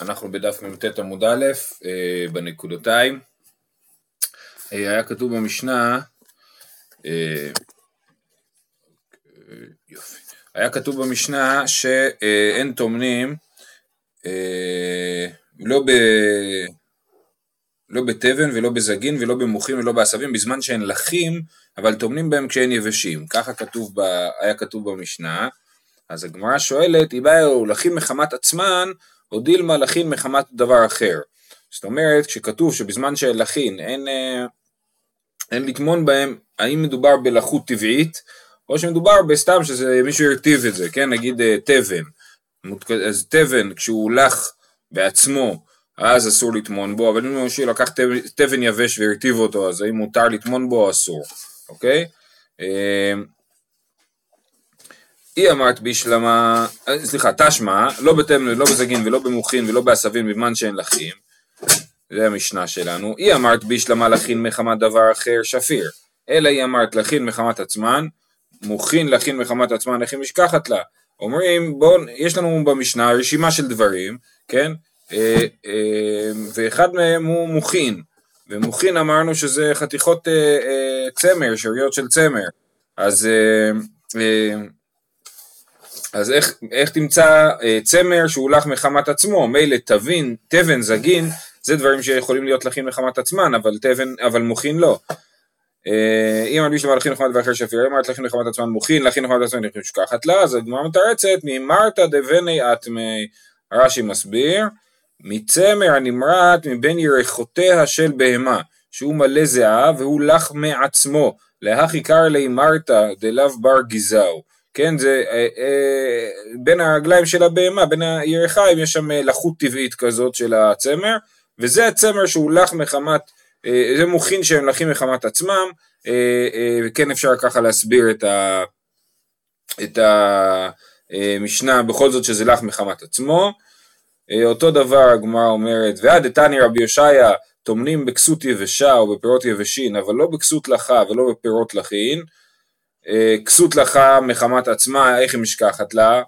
אנחנו בדף מ"ט עמוד א', אה, בנקודותיים. אה, היה כתוב במשנה, אה, יופי, היה כתוב במשנה שאין טומנים לא, ב, לא בתבן ולא בזגין ולא במוחים ולא בעשבים בזמן שהן לחים, אבל טומנים בהם כשהן יבשים. ככה כתוב ב, היה כתוב במשנה. אז הגמרא שואלת, אם היו לחים מחמת עצמן, או דילמה לחין מחמת דבר אחר. זאת אומרת, כשכתוב שבזמן של לחין אין, אה, אין לטמון בהם, האם מדובר בלחות טבעית, או שמדובר בסתם שזה מישהו הרטיב את זה, כן, נגיד אה, תבן. אז תבן, כשהוא לח בעצמו, אז אסור לטמון בו, אבל אם מישהו לקח תבן יבש והרטיב אותו, אז האם מותר לטמון בו או אסור, אוקיי? אה, היא אמרת בישלמה, אה, סליחה, תשמע, לא בתמנה, לא בזגין ולא במוחין ולא בעשבים בזמן שאין לחים, זה המשנה שלנו, היא אמרת בישלמה לחין מחמת דבר אחר שפיר, אלא היא אמרת לחין מחמת עצמן, מוחין לחין מחמת עצמן, לכין משכחת לה. אומרים, בואו, יש לנו במשנה רשימה של דברים, כן? אה, אה, ואחד מהם הוא מוחין, ומוחין אמרנו שזה חתיכות צמר, שאריות של צמר, אז אז איך, איך תמצא אה, צמר שהוא לך מחמת עצמו, מילא תבין, תבן, זגין, זה דברים שיכולים להיות לחים מחמת עצמן, אבל תבן, אבל מוחין לא. אה, אם מלביש למה לחין מחמת ואחר שפיר, אם אמרת לחין מחמת עצמן מוחין, לחין מחמת עצמן לחין שכחת לה, אז הגמרא מתרצת, ממרתא דבני אטמי, רש"י מסביר, מצמר הנמרט מבין ירחותיה של בהמה, שהוא מלא זיעה והוא לך מעצמו, להכי קר לי מרתא דלאו בר גזאו. כן, זה אה, אה, בין הרגליים של הבהמה, בין הירכיים, יש שם אה, לחות טבעית כזאת של הצמר, וזה הצמר שהוא לח מחמת, אה, זה מוכין שהם לחים מחמת עצמם, אה, אה, וכן אפשר ככה להסביר את, ה, את המשנה, בכל זאת שזה לח מחמת עצמו. אה, אותו דבר הגמרא אומרת, ועד דתני רבי יושעיה טומנים בכסות יבשה או בפירות יבשין, אבל לא בכסות לחה ולא בפירות לחין, אה, כסות לך מחמת עצמה, איך היא משכחת לה?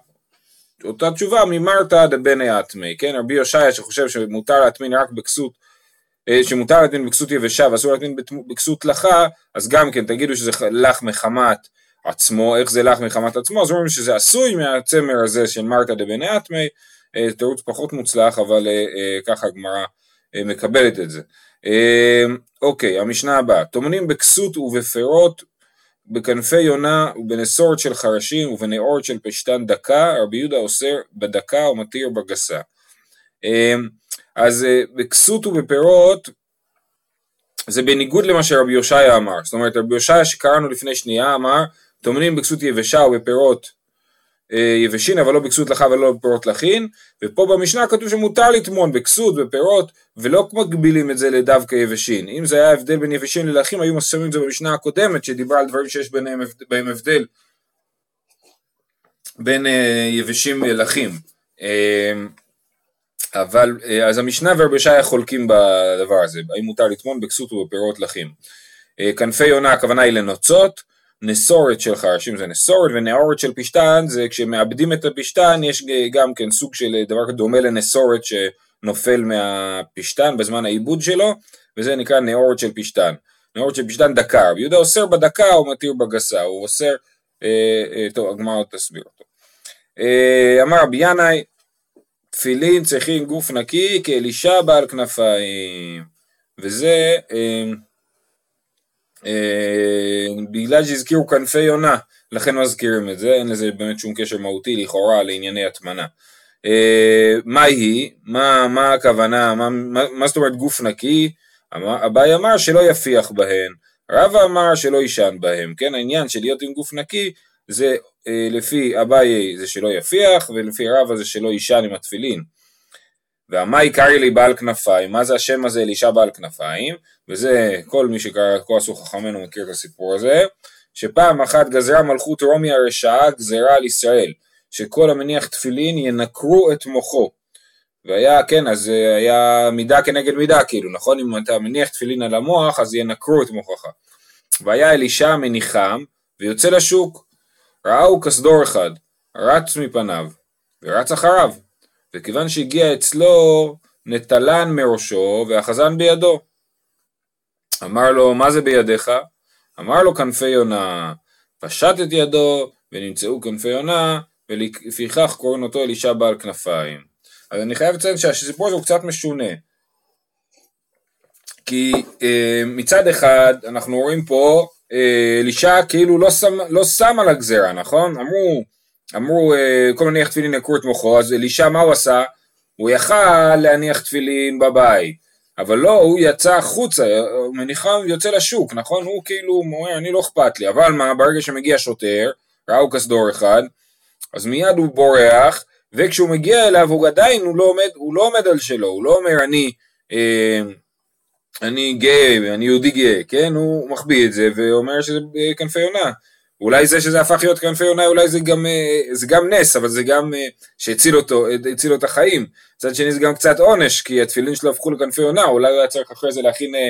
אותה תשובה ממרתא דבני אטמי, כן? רבי יושעיה שחושב שמותר להטמין רק בכסות, אה, שמותר להטמין בכסות יבשה ואסור להטמין בכסות לחה, אז גם כן תגידו שזה לך מחמת עצמו, איך זה לך מחמת עצמו, אז אומרים שזה עשוי מהצמר הזה של מרתא דבני אטמי, אה, תירוץ פחות מוצלח, אבל ככה הגמרא מקבלת את זה. אוקיי, המשנה הבאה, טומנים בכסות ובפירות בכנפי יונה ובנסורת של חרשים ובנאורת של פשתן דקה, רבי יהודה אוסר בדקה ומתיר בגסה. אמ, אז אה, בכסות ובפירות זה בניגוד למה שרבי יושעיה אמר, זאת אומרת רבי יושעיה שקראנו לפני שנייה אמר טומנים בכסות יבשה ובפירות יבשין אבל לא בכסות לחה ולא בפירות לחין. ופה במשנה כתוב שמותר לטמון בכסות בפירות ולא מגבילים את זה לדווקא יבשין. אם זה היה הבדל בין יבשין ללחים היו מסיימים את זה במשנה הקודמת שדיברה על דברים שיש ביניהם, בהם הבדל בין אה, יבשים ללחים. אה, אבל אז המשנה ורבי ישעיה חולקים בדבר הזה. האם מותר לטמון בכסות ובפירות לחים? כנפי יונה הכוונה היא לנוצות נסורת של חרשים זה נסורת ונאורת של פשתן זה כשמאבדים את הפשתן יש גם כן סוג של דבר דומה לנסורת שנופל מהפשתן בזמן העיבוד שלו וזה נקרא נאורת של פשתן. נאורת של פשתן דקר, יהודה אוסר בדקה הוא מתיר בגסה, הוא אוסר, אה, אה, טוב הגמרא עוד תסביר אותו. אה, אמר רבי ינאי תפילין צריכים גוף נקי כאלישע בעל כנפיים וזה אה, בגלל שהזכירו כנפי יונה, לכן מזכירים את זה, אין לזה באמת שום קשר מהותי לכאורה לענייני הטמנה. אה, מה היא? מה, מה הכוונה? מה, מה, מה זאת אומרת גוף נקי? אביי אמר שלא יפיח בהן, רבא אמר שלא יישן בהם, כן? העניין של להיות עם גוף נקי זה אה, לפי אביי זה שלא יפיח ולפי רבא זה שלא יישן עם התפילין. והמאי קרעי לי בעל כנפיים, מה זה השם הזה אלישע בעל כנפיים, וזה כל מי שקרא כה עשו חכמינו מכיר את הסיפור הזה, שפעם אחת גזרה מלכות רומי הרשעה גזרה על ישראל, שכל המניח תפילין ינקרו את מוחו. והיה, כן, אז היה מידה כנגד מידה, כאילו, נכון? אם אתה מניח תפילין על המוח, אז ינקרו את מוחך. והיה אלישע מניחם, ויוצא לשוק. ראהו כסדור אחד, רץ מפניו, ורץ אחריו. וכיוון שהגיע אצלו נטלן מראשו והחזן בידו. אמר לו, מה זה בידיך? אמר לו, כנפי יונה. פשט את ידו, ונמצאו כנפי יונה, ולפיכך קוראים אותו אלישע בעל כנפיים. אז אני חייב לציין שהסיפור הזה הוא קצת משונה. כי אה, מצד אחד אנחנו רואים פה אה, אלישע כאילו לא שם, לא שם על הגזרה, נכון? אמרו, אמרו אה, כל מיני תפילין יקרו את מוחו, אז אלישע מה הוא עשה? הוא יכל להניח תפילין בבית, אבל לא, הוא יצא החוצה, מניחה יוצא לשוק, נכון? הוא כאילו אומר, אני לא אכפת לי, אבל מה, ברגע שמגיע שוטר, ראו כסדור אחד, אז מיד הוא בורח, וכשהוא מגיע אליו הוא עדיין, הוא לא עומד, הוא לא עומד על שלו, הוא לא אומר אני, אה, אני גאה, אני יהודי גאה, כן? הוא מחביא את זה ואומר שזה כנפי יונה. אולי זה שזה הפך להיות כנפי יונה, אולי זה גם, אה, זה גם נס, אבל זה גם אה, שהציל אותו, הציל לו את החיים. מצד שני זה גם קצת עונש, כי התפילין שלו הפכו לכנפי יונה, אולי הוא היה צריך אחרי זה להכין אה,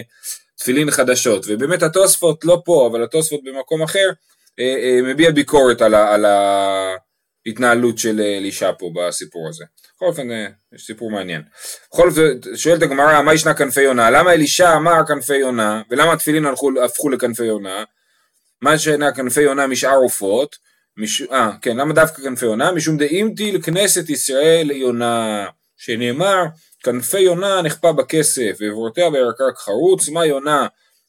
תפילין חדשות. ובאמת התוספות לא פה, אבל התוספות במקום אחר, מביע ביקורת על, ה, על ההתנהלות של אלישע פה בסיפור הזה. בכל אופן, יש סיפור מעניין. בכל אופן, שואלת הגמרא, מה ישנה כנפי יונה? למה אלישע אמר כנפי יונה, ולמה התפילין הפכו לכנפי יונה? מה שאינה כנפי יונה משאר עופות, מש... אה, כן, למה דווקא כנפי יונה? משום דאימתי לכנסת ישראל יונה, שנאמר, כנפי יונה נכפה בכסף, ועברותיה בירקרק חרוץ, מה יונה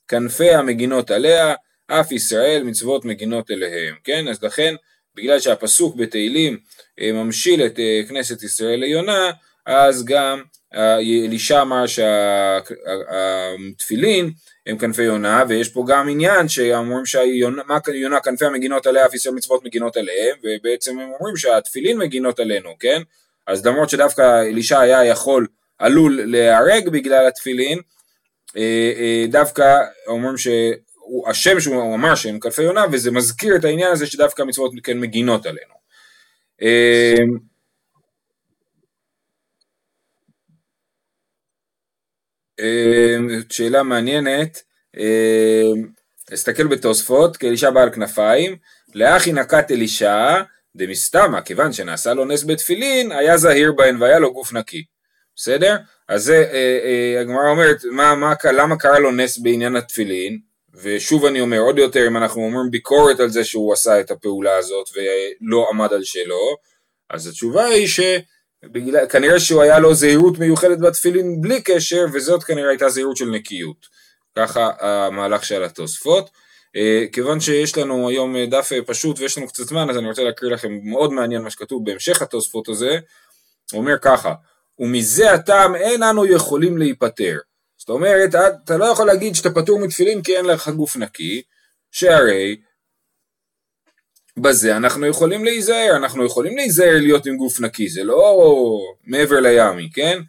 כנפי המגינות עליה, אף ישראל מצוות מגינות אליהם, כן? אז לכן, בגלל שהפסוק בתהילים אה, ממשיל את אה, כנסת ישראל ליונה, אז גם אלישע אמר שהתפילין הם כנפי יונה, ויש פה גם עניין שאומרים שיונה כנפי המגינות עליה, אף ישראל מצוות מגינות עליהם, ובעצם הם אומרים שהתפילין מגינות עלינו, כן? אז למרות שדווקא אלישע היה יכול, עלול להיהרג בגלל התפילין, אה, אה, דווקא אומרים שהשם שהוא אמר שהם כנפי יונה, וזה מזכיר את העניין הזה שדווקא המצוות כן מגינות עלינו. שאלה מעניינת, אסתכל בתוספות, כאלישע בעל כנפיים, לאחי נקת אלישע, דמסתמה, כיוון שנעשה לו נס בתפילין, היה זהיר בהן והיה לו גוף נקי. בסדר? אז זה, אה, אה, הגמרא אומרת, מה, מה, למה קרה לו נס בעניין התפילין? ושוב אני אומר, עוד יותר, אם אנחנו אומרים ביקורת על זה שהוא עשה את הפעולה הזאת ולא עמד על שלו, אז התשובה היא ש... בגלל, כנראה שהוא היה לו זהירות מיוחדת בתפילין בלי קשר, וזאת כנראה הייתה זהירות של נקיות. ככה המהלך של התוספות. אה, כיוון שיש לנו היום דף פשוט ויש לנו קצת זמן, אז אני רוצה להקריא לכם מאוד מעניין מה שכתוב בהמשך התוספות הזה. הוא אומר ככה, ומזה הטעם אין אנו יכולים להיפטר. זאת אומרת, אתה לא יכול להגיד שאתה פטור מתפילין כי אין לך גוף נקי, שהרי בזה אנחנו יכולים להיזהר, אנחנו יכולים להיזהר להיות עם גוף נקי, זה לא מעבר לימי, כן?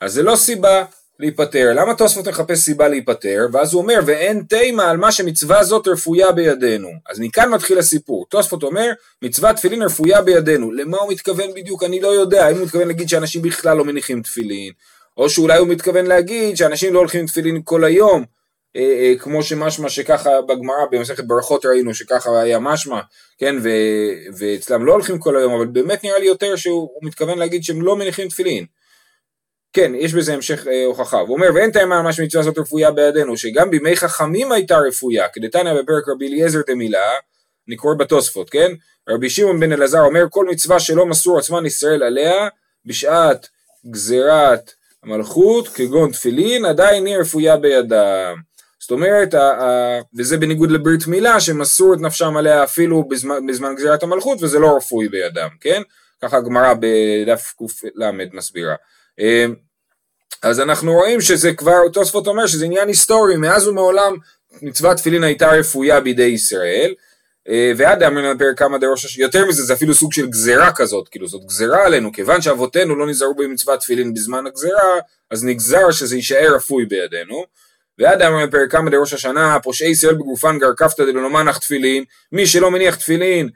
אז זה לא סיבה להיפטר. למה תוספות מחפש סיבה להיפטר? ואז הוא אומר, ואין תימה על מה שמצווה זאת רפויה בידינו. אז מכאן מתחיל הסיפור. תוספות אומר, מצוות תפילין רפויה בידינו. למה הוא מתכוון בדיוק? אני לא יודע. האם הוא מתכוון להגיד שאנשים בכלל לא מניחים תפילין, או שאולי הוא מתכוון להגיד שאנשים לא הולכים תפילין כל היום, כמו שמשמע שככה בגמרא במסכת ברכות ראינו שככה היה משמע, כן, ו, ואצלם לא הולכים כל היום, אבל באמת נראה לי יותר שהוא מתכוון להגיד שהם לא מניחים תפילין. כן, יש בזה המשך אה, הוכחה. הוא אומר, ואין טעמה מה שמצווה הזאת רפויה בידינו, שגם בימי חכמים הייתה רפויה, כדתניא בפרק רבי אליעזר דמילה, אני קורא בתוספות, כן? רבי שמעון בן אלעזר אומר, כל מצווה שלא מסור עצמן ישראל עליה, בשעת גזירת המלכות, כגון תפילין, עדיין היא רפויה בידם. זאת אומרת, וזה בניגוד לברית מילה, שמסרו את נפשם עליה אפילו בזמן, בזמן גזירת המלכות, וזה לא רפוי בידם, כן? ככה הגמרא בדף קל מסבירה. אמ, אז אנחנו רואים שזה כבר, תוספות אומר שזה עניין היסטורי, מאז ומעולם מצוות תפילין הייתה רפויה בידי ישראל, אה, ועד אמרנו בפרק כמה דראש השם, יותר מזה זה אפילו סוג של גזרה כזאת, כאילו זאת גזרה עלינו, כיוון שאבותינו לא נזהרו במצוות תפילין בזמן הגזרה, אז נגזר שזה יישאר רפוי בידינו. ועד אמרנו בפרק כמה דראש השנה, פושעי ישראל בגופן גר כפתא דלא מנח תפילין, מי שלא מניח תפילין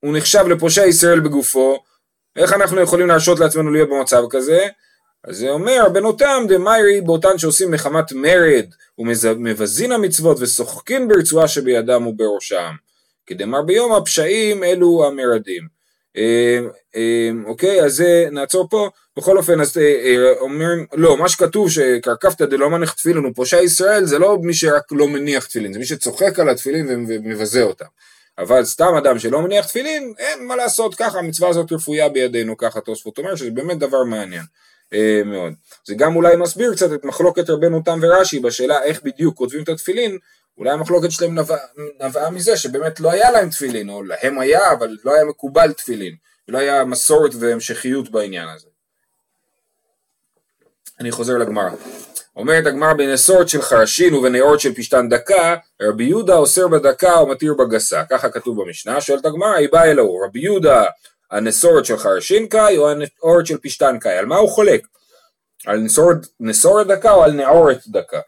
הוא נחשב לפושע ישראל בגופו, איך אנחנו יכולים להרשות לעצמנו להיות במצב כזה? אז זה אומר, בנותם דמיירי באותן שעושים מחמת מרד ומבזין המצוות ושוחקים ברצועה שבידם ובראשם. כדמר ביום הפשעים אלו המרדים. אוקיי, אז נעצור פה. בכל אופן, אז אומרים, לא, מה שכתוב שקרקפתא דלא מניח תפילין הוא פושע ישראל, זה לא מי שרק לא מניח תפילין, זה מי שצוחק על התפילין ומבזה אותם. אבל סתם אדם שלא מניח תפילין, אין מה לעשות ככה, המצווה הזאת רפויה בידינו, ככה תוספות אומר, שזה באמת דבר מעניין אה, מאוד. זה גם אולי מסביר קצת את מחלוקת רבנו תם ורש"י בשאלה איך בדיוק כותבים את התפילין, אולי המחלוקת שלהם נבעה נבע מזה שבאמת לא היה להם תפילין, או להם היה, אבל לא היה מקובל תפילין, ולא היה מסורת והמשכיות בעניין הזה. אני חוזר לגמרא. אומרת הגמרא בנסורת של חרשין ובנאורת של פשתן דקה, רבי יהודה אוסר בדקה ומתיר בגסה, ככה כתוב במשנה, שואלת הגמרא, היא באה אלוהו, רבי יהודה הנסורת של חרשין קאי או הנאורת של פשתן קאי, על מה הוא חולק? על נסורת, נסורת דקה או על נאורת דקה?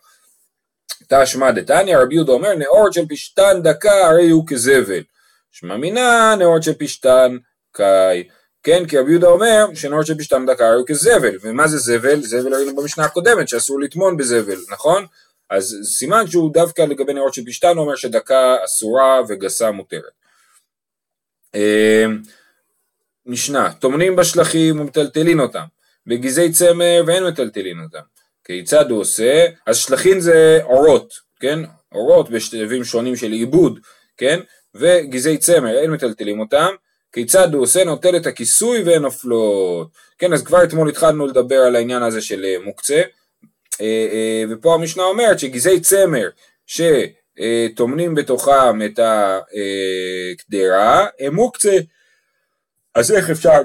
תשמע דתניא, רבי יהודה אומר, נאורת של פשתן דקה הרי הוא כזבל. שמע מינה נאורת של פשתן קאי. כן, כי רבי יהודה אומר שנור שבשתם דקה הוא כזבל, ומה זה זבל? זבל ראינו במשנה הקודמת שאסור לטמון בזבל, נכון? אז סימן שהוא דווקא לגבי נרות של פשתן אומר שדקה אסורה וגסה מותרת. אמ, משנה, טומנים בשלחים ומטלטלין אותם, בגזעי צמר ואין מטלטלין אותם. כיצד הוא עושה? אז שלחין זה אורות, כן? אורות בשלבים שונים של עיבוד, כן? וגזעי צמר אין מטלטלים אותם, כיצד הוא עושה נוטל את הכיסוי והן נופלות. כן, אז כבר אתמול התחלנו לדבר על העניין הזה של אה, מוקצה, אה, אה, ופה המשנה אומרת שגזעי צמר שטומנים בתוכם את הקדרה הם מוקצה, אז איך אפשר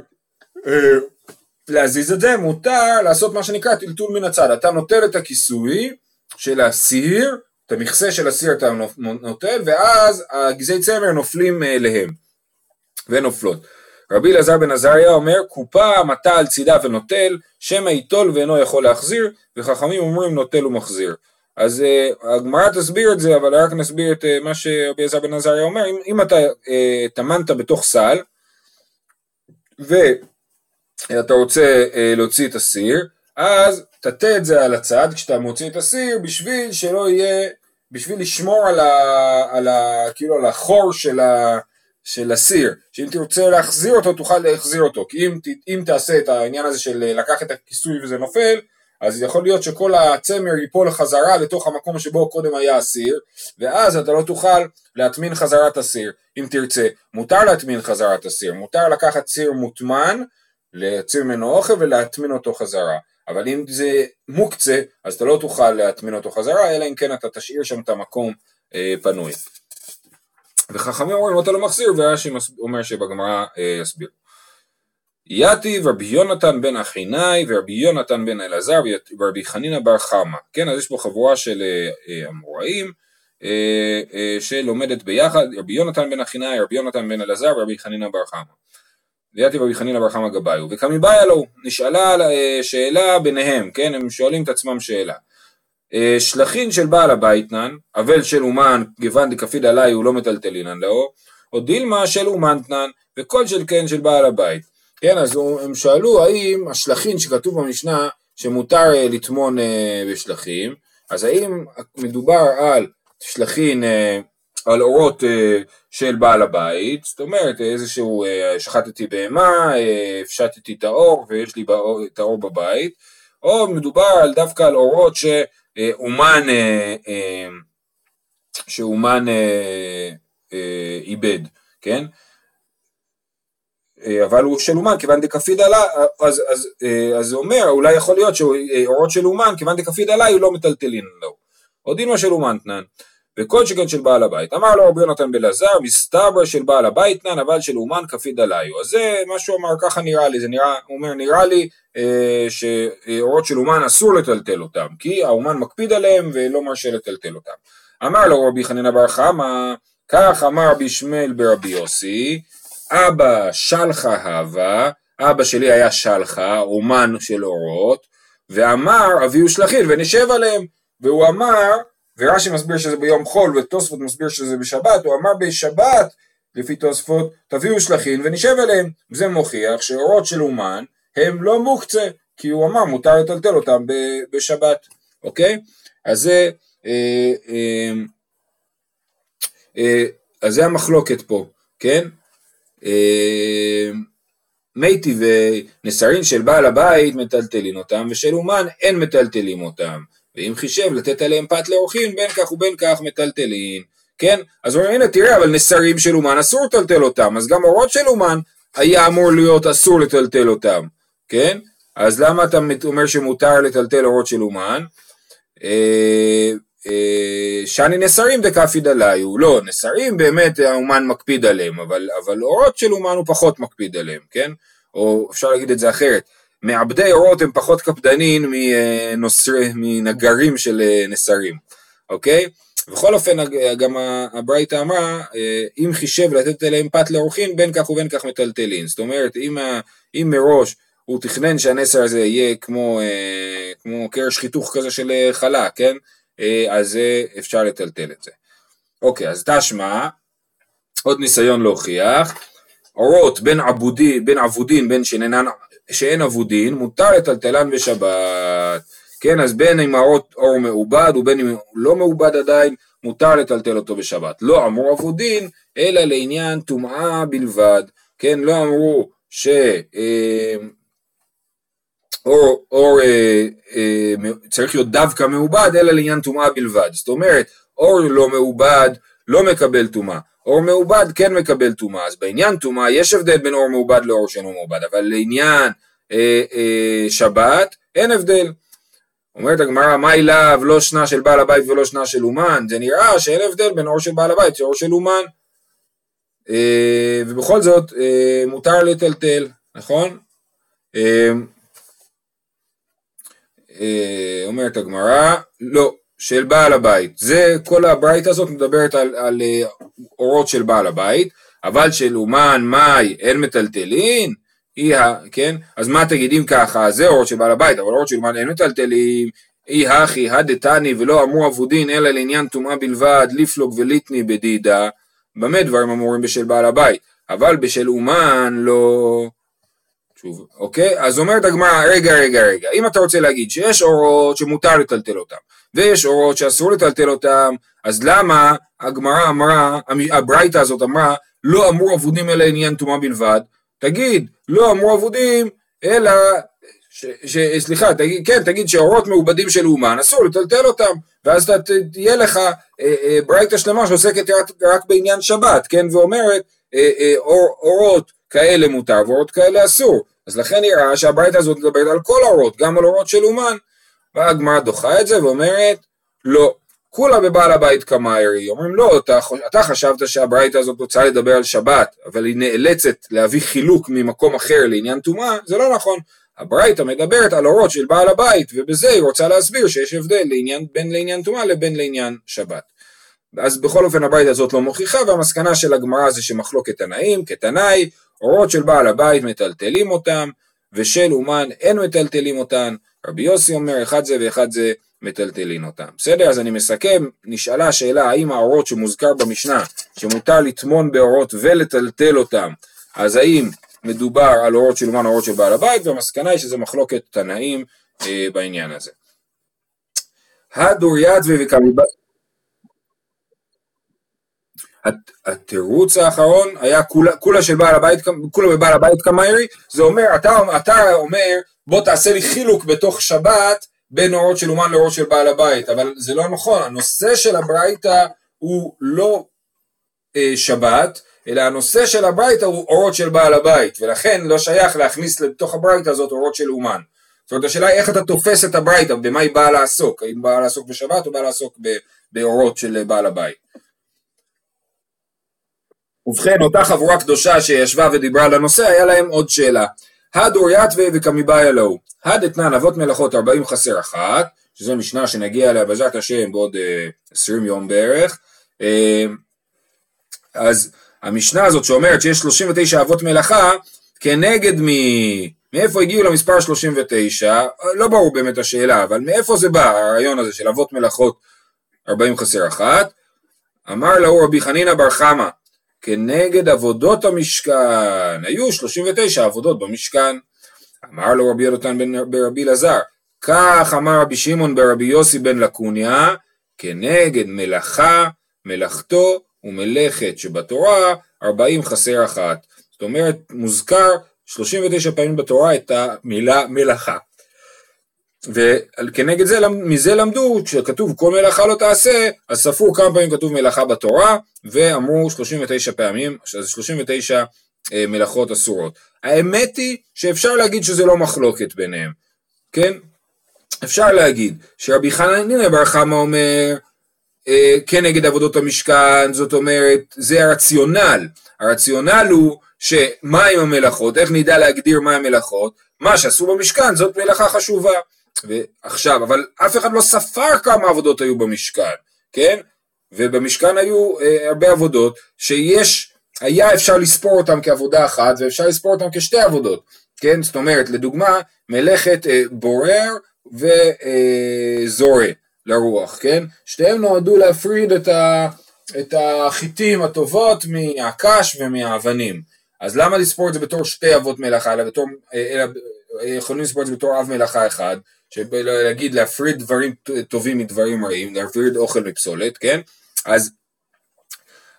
להזיז את זה? מותר לעשות מה שנקרא טלטול מן הצד, אתה נוטל את הכיסוי של הסיר, את המכסה של הסיר אתה נוטל, ואז הגזעי צמר נופלים אליהם. ונופלות. רבי אלעזר בן עזריה אומר קופה מטה על צידה ונוטל שמא ייטול ואינו יכול להחזיר וחכמים אומרים נוטל ומחזיר. אז uh, הגמרא תסביר את זה אבל רק נסביר את uh, מה שרבי אלעזר בן עזריה אומר אם, אם אתה uh, טמנת בתוך סל ואתה רוצה uh, להוציא את הסיר אז תטה את זה על הצד כשאתה מוציא את הסיר בשביל שלא יהיה בשביל לשמור על, ה, על, ה, כאילו על החור של ה... של הסיר, שאם תרצה להחזיר אותו תוכל להחזיר אותו, כי אם, אם תעשה את העניין הזה של לקח את הכיסוי וזה נופל, אז יכול להיות שכל הצמר ייפול חזרה לתוך המקום שבו קודם היה הסיר, ואז אתה לא תוכל להטמין חזרת הסיר, אם תרצה. מותר להטמין חזרת הסיר, מותר לקחת סיר מוטמן, להוציא ממנו אוכל ולהטמין אותו חזרה. אבל אם זה מוקצה, אז אתה לא תוכל להטמין אותו חזרה, אלא אם כן אתה תשאיר שם את המקום אה, פנוי. וחכמים אומרים אתה לא מחזיר ורש"י אומר שבגמרא אה, יסביר. יתיב רבי יונתן בן אחינאי ורבי יונתן בן אלעזר ורבי חנינא בר חמא, כן אז יש פה חבורה של אה, אה, אמוראים אה, אה, שלומדת ביחד, רבי יונתן בן אחינאי, רבי יונתן בן אלעזר ורבי חנינא בר חמא. ויתיב רבי חנינא בר חמא גבאיו, וקמיבאיה לו, נשאלה אה, שאלה ביניהם, כן, הם שואלים את עצמם שאלה. אה, שלחין של בעל הביתנן, אבל של אומן, גוון דקפיד עלי הוא לא מטלטלינן לאו, או דילמה של אומנתנן, וכל של כן של בעל הבית. כן, אז הם שאלו האם השלחין שכתוב במשנה שמותר אה, לטמון בשלחים, אז האם מדובר על שלחין, על אורות של בעל הבית, זאת אומרת איזשהו, שחטתי בהמה, הפשטתי את האור ויש לי את האור בבית, או מדובר על דווקא על אורות ש... אה, אה, אה, שאומן איבד, כן? אבל הוא של אומן כיוון דקפיד עלה, אז, אז, אז זה אומר, אולי יכול להיות שאורות של אומן כיוון דקפיד עלי הוא לא מטלטלין לו. או דינו של אומן תנן. שכן של בעל הבית. אמר לו רבי יונתן בלעזר, מסתבר של בעל הבית נן, אבל של אומן כפיד עליו. אז זה מה שהוא אמר, ככה נראה לי, זה נראה, הוא אומר, נראה לי אה, שאורות של אומן אסור לטלטל אותם, כי האומן מקפיד עליהם ולא מרשה לטלטל אותם. אמר לו רבי חנינא בר חמא, כך אמר רבי ישמעאל ברבי יוסי, אבא שלחה הווה, אבא שלי היה שלחה, אומן של אורות, ואמר אביהו שלחין ונשב עליהם, והוא אמר ורש"י מסביר שזה ביום חול ותוספות מסביר שזה בשבת, הוא אמר בשבת לפי תוספות תביאו שלחין ונשב עליהם, זה מוכיח שאורות של אומן הם לא מוקצה, כי הוא אמר מותר לטלטל אותם בשבת, אוקיי? אז זה, אה, אה, אה, אז זה המחלוקת פה, כן? אה, טבעי נסרין של בעל הבית מטלטלין אותם ושל אומן אין מטלטלים אותם ואם חישב לתת עליהם פת לאורחים בין כך ובין כך מטלטלין. כן? אז אומרים הנה תראה אבל נסרים של אומן אסור לטלטל אותם. אז גם אורות של אומן היה אמור להיות אסור לטלטל אותם. כן? אז למה אתה אומר שמותר לטלטל אורות של אומן? אה, אה, שאני נסרים דקפי דליו, לא, נסרים באמת האומן מקפיד עליהם, אבל, אבל אורות של אומן הוא פחות מקפיד עליהם, כן? או אפשר להגיד את זה אחרת, מעבדי אורות הם פחות קפדנים מנגרים של אה, נסרים, אוקיי? בכל אופן גם הברייתא אמרה אם חישב לתת אליהם פת לאורחין בין כך ובין כך מטלטלין זאת אומרת אם, אם מראש הוא תכנן שהנסר הזה יהיה כמו, כמו קרש חיתוך כזה של חלה כן אה, אז אפשר לטלטל את זה. אוקיי, אז תשמע, עוד ניסיון להוכיח, אורות בין, עבודי, בין עבודין בין שאינן, שאין עבודין, מותר לטלטלן בשבת. כן, אז בין אם האורות אור מעובד ובין אם לא מעובד עדיין, מותר לטלטל אותו בשבת. לא אמרו עבודין, אלא לעניין טומאה בלבד. כן, לא אמרו ש... אה, אור, אור אה, אה, צריך להיות דווקא מעובד אלא לעניין טומאה בלבד זאת אומרת אור לא מעובד לא מקבל טומאה אור מעובד כן מקבל טומאה. אז בעניין טומאה יש הבדל בין אור מעובד לאור שאינו מעובד אבל לעניין אה, אה, שבת אין הבדל. אומרת הגמרא מה אליו לא שנה של בעל הבית ולא שנה של אומן. זה נראה שאין הבדל בין אור של בעל הבית לאור של אומן. אה, ובכל זאת אה, מותר לטלטל נכון? אה, אה, אומרת הגמרא, לא, של בעל הבית. זה, כל הברייתא הזאת מדברת על, על אה, אורות של בעל הבית, אבל של אומן, מאי, אין מטלטלין, היא ה... כן? אז מה תגיד אם ככה, זה אורות של בעל הבית, אבל אורות של אומן אין מטלטלין, אי הכי הדתני ולא אמרו אבודין אלא לעניין טומאה בלבד, ליפלוג וליטני בדידה, במה דברים אמורים בשל בעל הבית, אבל בשל אומן לא... שוב, אוקיי? אז אומרת הגמרא, רגע, רגע, רגע, אם אתה רוצה להגיד שיש אורות שמותר לטלטל אותם, ויש אורות שאסור לטלטל אותם, אז למה הגמרא אמרה, הברייתא הזאת אמרה, לא אמרו אבודים אלא עניין טומאה בלבד? תגיד, לא אמרו אבודים, אלא, ש, ש, סליחה, תגיד, כן, תגיד שאורות מעובדים של אומן, אסור לטלטל אותם, ואז תהיה לך אה, אה, ברייתא שלמה שעוסקת רק, רק בעניין שבת, כן, ואומרת, אה, אה, אור, אורות כאלה מותר ואורות כאלה אסור. אז לכן נראה שהברייתא הזאת מדברת על כל האורות, גם על אורות של אומן. והגמרא דוחה את זה ואומרת, לא, כולה בבעל הבית קמיירי. אומרים לא, אתה, אתה חשבת שהברייתא הזאת רוצה לדבר על שבת, אבל היא נאלצת להביא חילוק ממקום אחר לעניין טומאה, זה לא נכון. הברייתא מדברת על אורות של בעל הבית, ובזה היא רוצה להסביר שיש הבדל לעניין, בין לעניין טומאה לבין לעניין שבת. אז בכל אופן הברייתא הזאת לא מוכיחה, והמסקנה של הגמרא זה שמחלוקת תנאים, כתנאי, אורות של בעל הבית מטלטלים אותם, ושל אומן אין מטלטלים אותן, רבי יוסי אומר אחד זה ואחד זה מטלטלים אותם. בסדר? אז אני מסכם, נשאלה השאלה האם האורות שמוזכר במשנה, שמותר לטמון באורות ולטלטל אותם, אז האם מדובר על אורות של אומן או אורות של בעל הבית, והמסקנה היא שזה מחלוקת תנאים אה, בעניין הזה. הדוריית וכמיבא התירוץ האחרון היה כולה, כולה של בעל הבית, כולה בבעל הבית קמיירי, זה אומר, אתה, אתה אומר בוא תעשה לי חילוק בתוך שבת בין אורות של אומן לאורות של בעל הבית, אבל זה לא נכון, הנושא של הברייתא הוא לא אה, שבת, אלא הנושא של הברייתא הוא אורות של בעל הבית, ולכן לא שייך להכניס לתוך הברייתא הזאת אורות של אומן. זאת אומרת השאלה היא איך אתה תופס את הברייתא, במה היא באה לעסוק, האם באה לעסוק בשבת או באה לעסוק באורות של בעל הבית. ובכן, אותה חבורה קדושה שישבה ודיברה על הנושא, היה להם עוד שאלה. הדור יתווה וכמיבאי אלוהו. הדתנן אבות מלאכות ארבעים חסר אחת, שזו משנה שנגיע אליה בעזרת השם בעוד אה, יום בערך. אה, אז המשנה הזאת שאומרת שיש 39 אבות מלאכה, כנגד מ... מאיפה הגיעו למספר 39, לא ברור באמת השאלה, אבל מאיפה זה בא הרעיון הזה של אבות מלאכות 40 חסר אחת? אמר לו רבי חנינא בר חמא, כנגד עבודות המשכן, היו 39 עבודות במשכן. אמר לו רבי יונתן ברבי אלעזר, כך אמר רבי שמעון ברבי יוסי בן לקוניה, כנגד מלאכה, מלאכתו ומלאכת שבתורה, ארבעים חסר אחת. זאת אומרת, מוזכר 39 פעמים בתורה את המילה מלאכה. וכנגד זה, מזה למדו, כשכתוב כל מלאכה לא תעשה, אז ספרו כמה פעמים כתוב מלאכה בתורה, ואמרו 39 פעמים, אז 39 אה, מלאכות אסורות. האמת היא שאפשר להגיד שזה לא מחלוקת ביניהם, כן? אפשר להגיד שרבי חנינא בר חמא אומר אה, כן עבודות המשכן, זאת אומרת, זה הרציונל. הרציונל הוא שמה עם המלאכות, איך נדע להגדיר מה המלאכות, מה שעשו במשכן זאת מלאכה חשובה. ועכשיו, אבל אף אחד לא ספר כמה עבודות היו במשכן, כן? ובמשכן היו אה, הרבה עבודות שיש, היה אפשר לספור אותם כעבודה אחת ואפשר לספור אותם כשתי עבודות, כן? זאת אומרת, לדוגמה, מלאכת אה, בורר וזורע. אה, לרוח, כן? שתיהם נועדו להפריד את, ה, את החיטים הטובות מהקש ומהאבנים. אז למה לספור את זה בתור שתי אבות מלאכה, אלא בתור, אלא יכולים לספור את זה בתור אב מלאכה אחד, להגיד להפריד דברים טובים מדברים רעים, להפריד אוכל מפסולת, כן? אז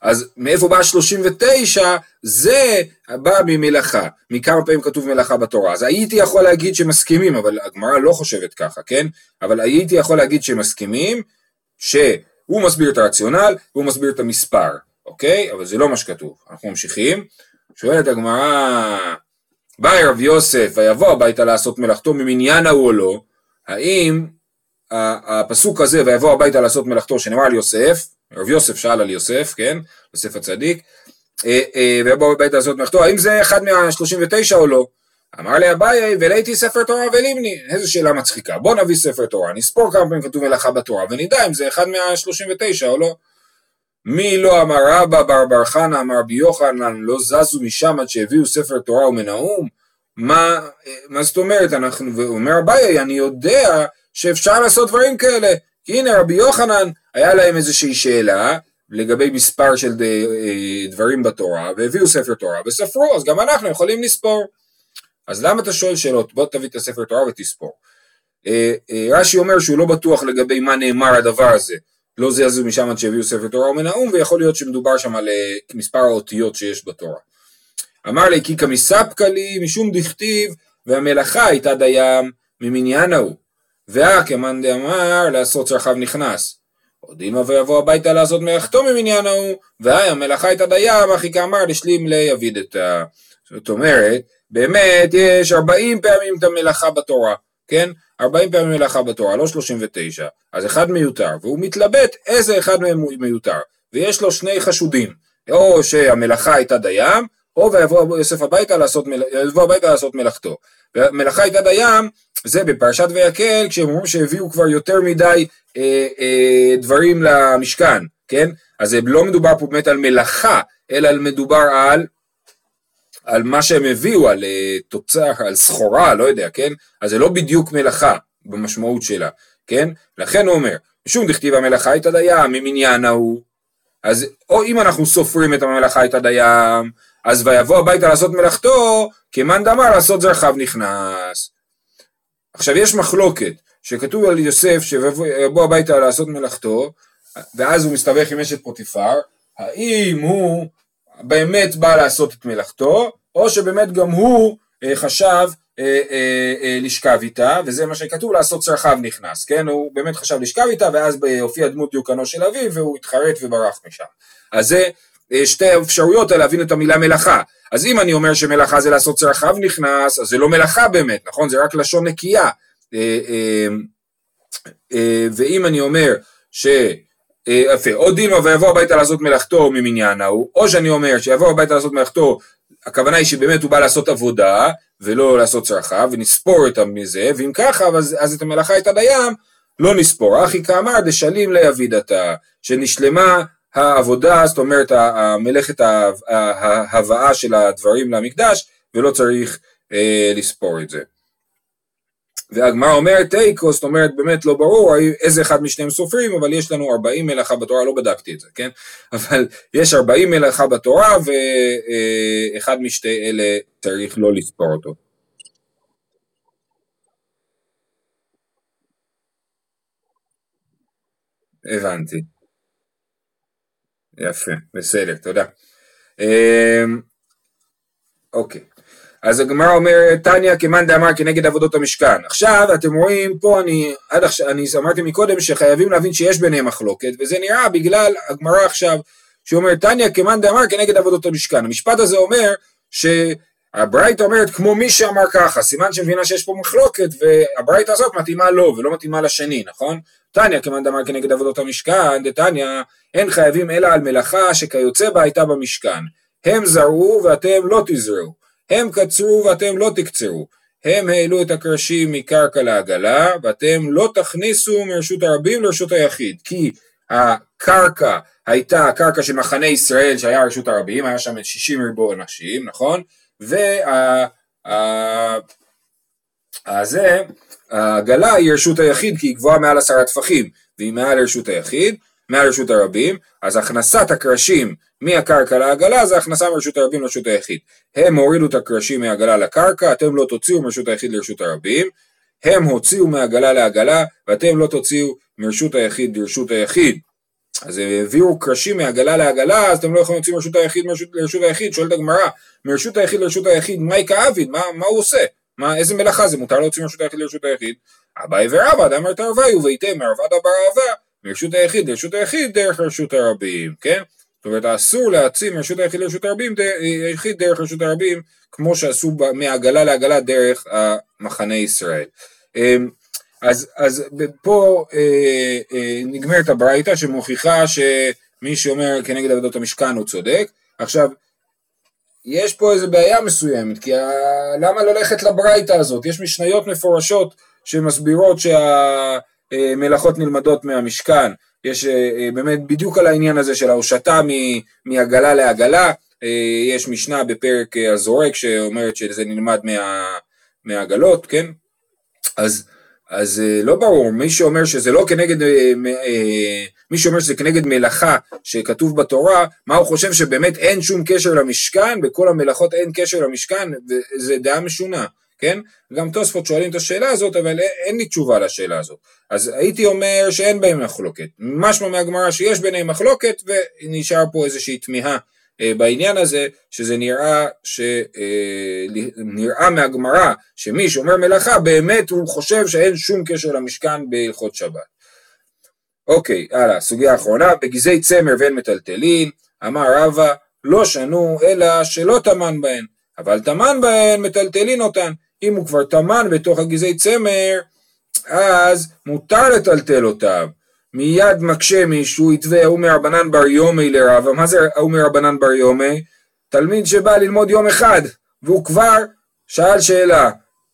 אז מאיפה בא 39? זה בא ממלאכה, מכמה פעמים כתוב מלאכה בתורה. אז הייתי יכול להגיד שמסכימים, אבל הגמרא לא חושבת ככה, כן? אבל הייתי יכול להגיד שמסכימים, שהוא מסביר את הרציונל, והוא מסביר את המספר, אוקיי? אבל זה לא מה שכתוב. אנחנו ממשיכים. שואלת הגמרא, באי רב יוסף ויבוא הביתה לעשות מלאכתו ממניין ההוא או לא, האם הפסוק הזה ויבוא הביתה לעשות מלאכתו שנאמר על יוסף, רב יוסף שאל על יוסף, כן, יוסף הצדיק, אה, אה, ויבוא הביתה לעשות מלאכתו, האם זה אחד מה-39 או לא? אמר לי אביי, ולהייתי ספר תורה וליבני, איזו שאלה מצחיקה, בוא נביא ספר תורה, נספור כמה פעמים כתוב מלאכה בתורה, ונדע אם זה אחד מה-39 או לא. מי לא אמר רבא בר בר חנא אמר רבי יוחנן לא זזו משם עד שהביאו ספר תורה ומנאום? מה, מה זאת אומרת, אנחנו, ואומר אביי, אני יודע שאפשר לעשות דברים כאלה, כי הנה רבי יוחנן, היה להם איזושהי שאלה לגבי מספר של אה, דברים בתורה, והביאו ספר תורה וספרו, אז גם אנחנו יכולים לספור. אז למה אתה שואל שאלות? בוא תביא את הספר תורה ותספור. אה, אה, רש"י אומר שהוא לא בטוח לגבי מה נאמר הדבר הזה. לא זזו משם עד שהביאו ספר תורה ומנאום, ויכול להיות שמדובר שם על מספר האותיות שיש בתורה. אמר לי כי כמספקא לי משום דכתיב והמלאכה הייתה דיים ממניין ההוא והכמאן דאמר לעשות צרכיו נכנס. עוד דילמה ויבוא הביתה לעשות מלאכתו ממניין ההוא והי המלאכה הייתה דיים אחי כאמר לשלים ליביד את ה... זאת אומרת באמת יש ארבעים פעמים את המלאכה בתורה כן? ארבעים פעמים מלאכה בתורה לא שלושים ותשע אז אחד מיותר והוא מתלבט איזה אחד מהם הוא מיותר ויש לו שני חשודים או שהמלאכה הייתה דיים או ויבוא יוסף הביתה לעשות, מל... הביתה לעשות מלאכתו. ומלאכה הייתה דיים, זה בפרשת ויקל, כשהם אומרים שהביאו כבר יותר מדי אה, אה, דברים למשכן, כן? אז לא מדובר פה באמת על מלאכה, אלא מדובר על, על מה שהם הביאו, על אה, תוצר, על סחורה, לא יודע, כן? אז זה לא בדיוק מלאכה במשמעות שלה, כן? לכן הוא אומר, משום דכתיב המלאכה הייתה דיים ממניין ההוא, אז או אם אנחנו סופרים את המלאכה הייתה דיים, אז ויבוא הביתה לעשות מלאכתו, כמאן דאמר לעשות זרחיו נכנס. עכשיו יש מחלוקת, שכתוב על יוסף שיבוא הביתה לעשות מלאכתו, ואז הוא מסתבך עם אשת פוטיפר, האם הוא באמת בא לעשות את מלאכתו, או שבאמת גם הוא אה, חשב אה, אה, לשכב איתה, וזה מה שכתוב לעשות צרכיו נכנס, כן? הוא באמת חשב לשכב איתה, ואז הופיע דמות דיוקנו של אביו, והוא התחרט וברח משם. אז זה אה, שתי אפשרויות להבין את המילה מלאכה. אז אם אני אומר שמלאכה זה לעשות צרכיו נכנס, אז זה לא מלאכה באמת, נכון? זה רק לשון נקייה. אה, אה, ואם אני אומר ש... יפה, או דילמה ויבוא הביתה לעשות מלאכתו ממניין ההוא, או שאני אומר שיבוא הביתה לעשות מלאכתו, הכוונה היא שבאמת הוא בא לעשות עבודה ולא לעשות צרכיו, ונספור אותם מזה, ואם ככה, אז, אז את המלאכה את הדים לא נספור. אחי כאמר דשלים ליבידתה, שנשלמה העבודה, זאת אומרת מלאכת ההבאה של הדברים למקדש, ולא צריך אה, לספור את זה. והגמרא אומרת תיקו, זאת אומרת באמת לא ברור איזה אחד משניהם סופרים, אבל יש לנו 40 מלאכה בתורה, לא בדקתי את זה, כן? אבל יש 40 מלאכה בתורה, ואחד משתי אלה צריך לא לספור אותו. הבנתי. יפה, בסדר, תודה. אמ, אוקיי, אז הגמרא אומרת, תניא כמאן דאמר כנגד עבודות המשכן. עכשיו, אתם רואים, פה אני, עד עכשיו, אני אמרתי מקודם שחייבים להבין שיש ביניהם מחלוקת, וזה נראה בגלל הגמרא עכשיו, שאומר, תניא כמאן דאמר כנגד עבודות המשכן. המשפט הזה אומר, שהברייתא אומרת כמו מי שאמר ככה, סימן שמבינה שיש פה מחלוקת, והברייתא הזאת מתאימה לו ולא מתאימה לשני, נכון? תניא כמאן דאמר כנגד עבודות המשכן, דתניא, אין חייבים אלא על מלאכה שכיוצא בה הייתה במשכן. הם זרעו ואתם לא תזרעו, הם קצרו ואתם לא תקצרו, הם העלו את הקרשים מקרקע לעגלה, ואתם לא תכניסו מרשות הרבים לרשות היחיד, כי הקרקע הייתה הקרקע של מחנה ישראל שהיה רשות הרבים, היה שם 60 ריבו אנשים, נכון? וה... העגלה היא רשות היחיד כי היא גבוהה מעל עשרה טפחים, והיא מעל רשות היחיד, מעל רשות הרבים, אז הכנסת הקרשים מהקרקע לעגלה זה הכנסה מרשות הרבים לרשות היחיד. הם הורידו את הקרשים מהעגלה לקרקע, אתם לא תוציאו מרשות היחיד לרשות הרבים. הם הוציאו מהעגלה לעגלה, ואתם לא תוציאו מרשות היחיד לרשות היחיד. אז העבירו קרשים מעגלה לעגלה, אז אתם לא יכולים להוציא מרשות היחיד מרשות, לרשות היחיד, שואלת הגמרא, מרשות היחיד לרשות היחיד, מהי כאביד, מה, מה הוא עושה? מה, איזה מלאכה זה, מותר להוציא מרשות היחיד לרשות היחיד? אביי ורבא, דאמר תרוויו, ויתם מערבד אבר אהבה, מרשות היחיד לרשות היחיד דרך רשות הרבים, כן? זאת אומרת אסור להציב מרשות היחיד לרשות הרבים, היחיד דרך רשות הרבים, כמו שעשו מעגלה לעגלה דרך המחנה ישראל. אז, אז פה אה, אה, נגמרת הברייתא שמוכיחה שמי שאומר כנגד עבודות המשכן הוא צודק. עכשיו, יש פה איזה בעיה מסוימת, כי ה... למה ללכת לברייתא הזאת? יש משניות מפורשות שמסבירות שהמלאכות נלמדות מהמשכן, יש אה, אה, באמת בדיוק על העניין הזה של ההושטה מעגלה לעגלה, אה, יש משנה בפרק הזורק שאומרת שזה נלמד מה, מהעגלות, כן? אז, אז לא ברור, מי שאומר שזה לא כנגד, מי שאומר שזה כנגד מלאכה שכתוב בתורה, מה הוא חושב שבאמת אין שום קשר למשכן, בכל המלאכות אין קשר למשכן, זה דעה משונה. כן? גם תוספות שואלים את השאלה הזאת, אבל אין לי תשובה לשאלה הזאת. אז הייתי אומר שאין בהם מחלוקת. משמע מהגמרא שיש ביניהם מחלוקת, ונשאר פה איזושהי תמיהה אה, בעניין הזה, שזה נראה, ש, אה, נראה מהגמרא שמי שאומר מלאכה, באמת הוא חושב שאין שום קשר למשכן בהלכות שבת. אוקיי, הלאה, סוגיה אחרונה, בגזי צמר ואין מטלטלין, אמר רבא, לא שנו אלא שלא טמן בהן, אבל טמן בהן מטלטלין אותן. אם הוא כבר טמן בתוך הגזעי צמר, אז מותר לטלטל אותם. מיד מקשה מישהו, יתווה ההוא מרבנן בר יומי לרבא. מה זה ההוא מרבנן בר יומי? תלמיד שבא ללמוד יום אחד, והוא כבר שאל שאלה,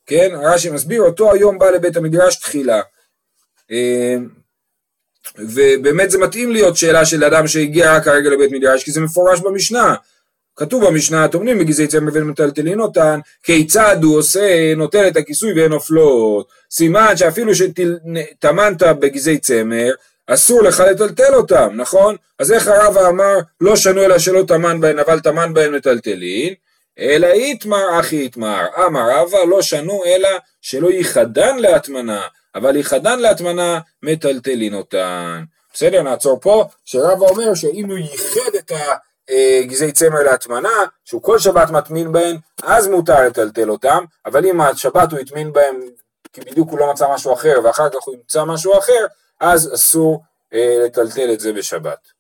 כן? רש"י מסביר, אותו היום בא לבית המדרש תחילה. אה, ובאמת זה מתאים להיות שאלה של אדם שהגיע רק הרגע לבית מדרש, כי זה מפורש במשנה. כתוב במשנה, טומנים בגזעי צמר ומטלטלין אותן, כיצד הוא עושה, נוטל את הכיסוי והן נופלות. סימן שאפילו שטמנת בגזעי צמר, אסור לך לטלטל אותם, נכון? אז איך הרב אמר, לא שנו אלא שלא טמן בהן, אבל טמן בהן מטלטלין, אלא איתמר אחי איתמר. אמר רבא, לא שנו אלא שלא ייחדן להטמנה, אבל ייחדן להטמנה מטלטלין אותן. בסדר, נעצור פה, שרבא אומר שאם הוא ייחד את ה... אה, צמר להטמנה, שהוא כל שבת מטמין בהם, אז מותר לטלטל אותם, אבל אם השבת הוא הטמין בהם כי בדיוק הוא לא מצא משהו אחר ואחר כך הוא ימצא משהו אחר, אז אסור אה, לטלטל את זה בשבת.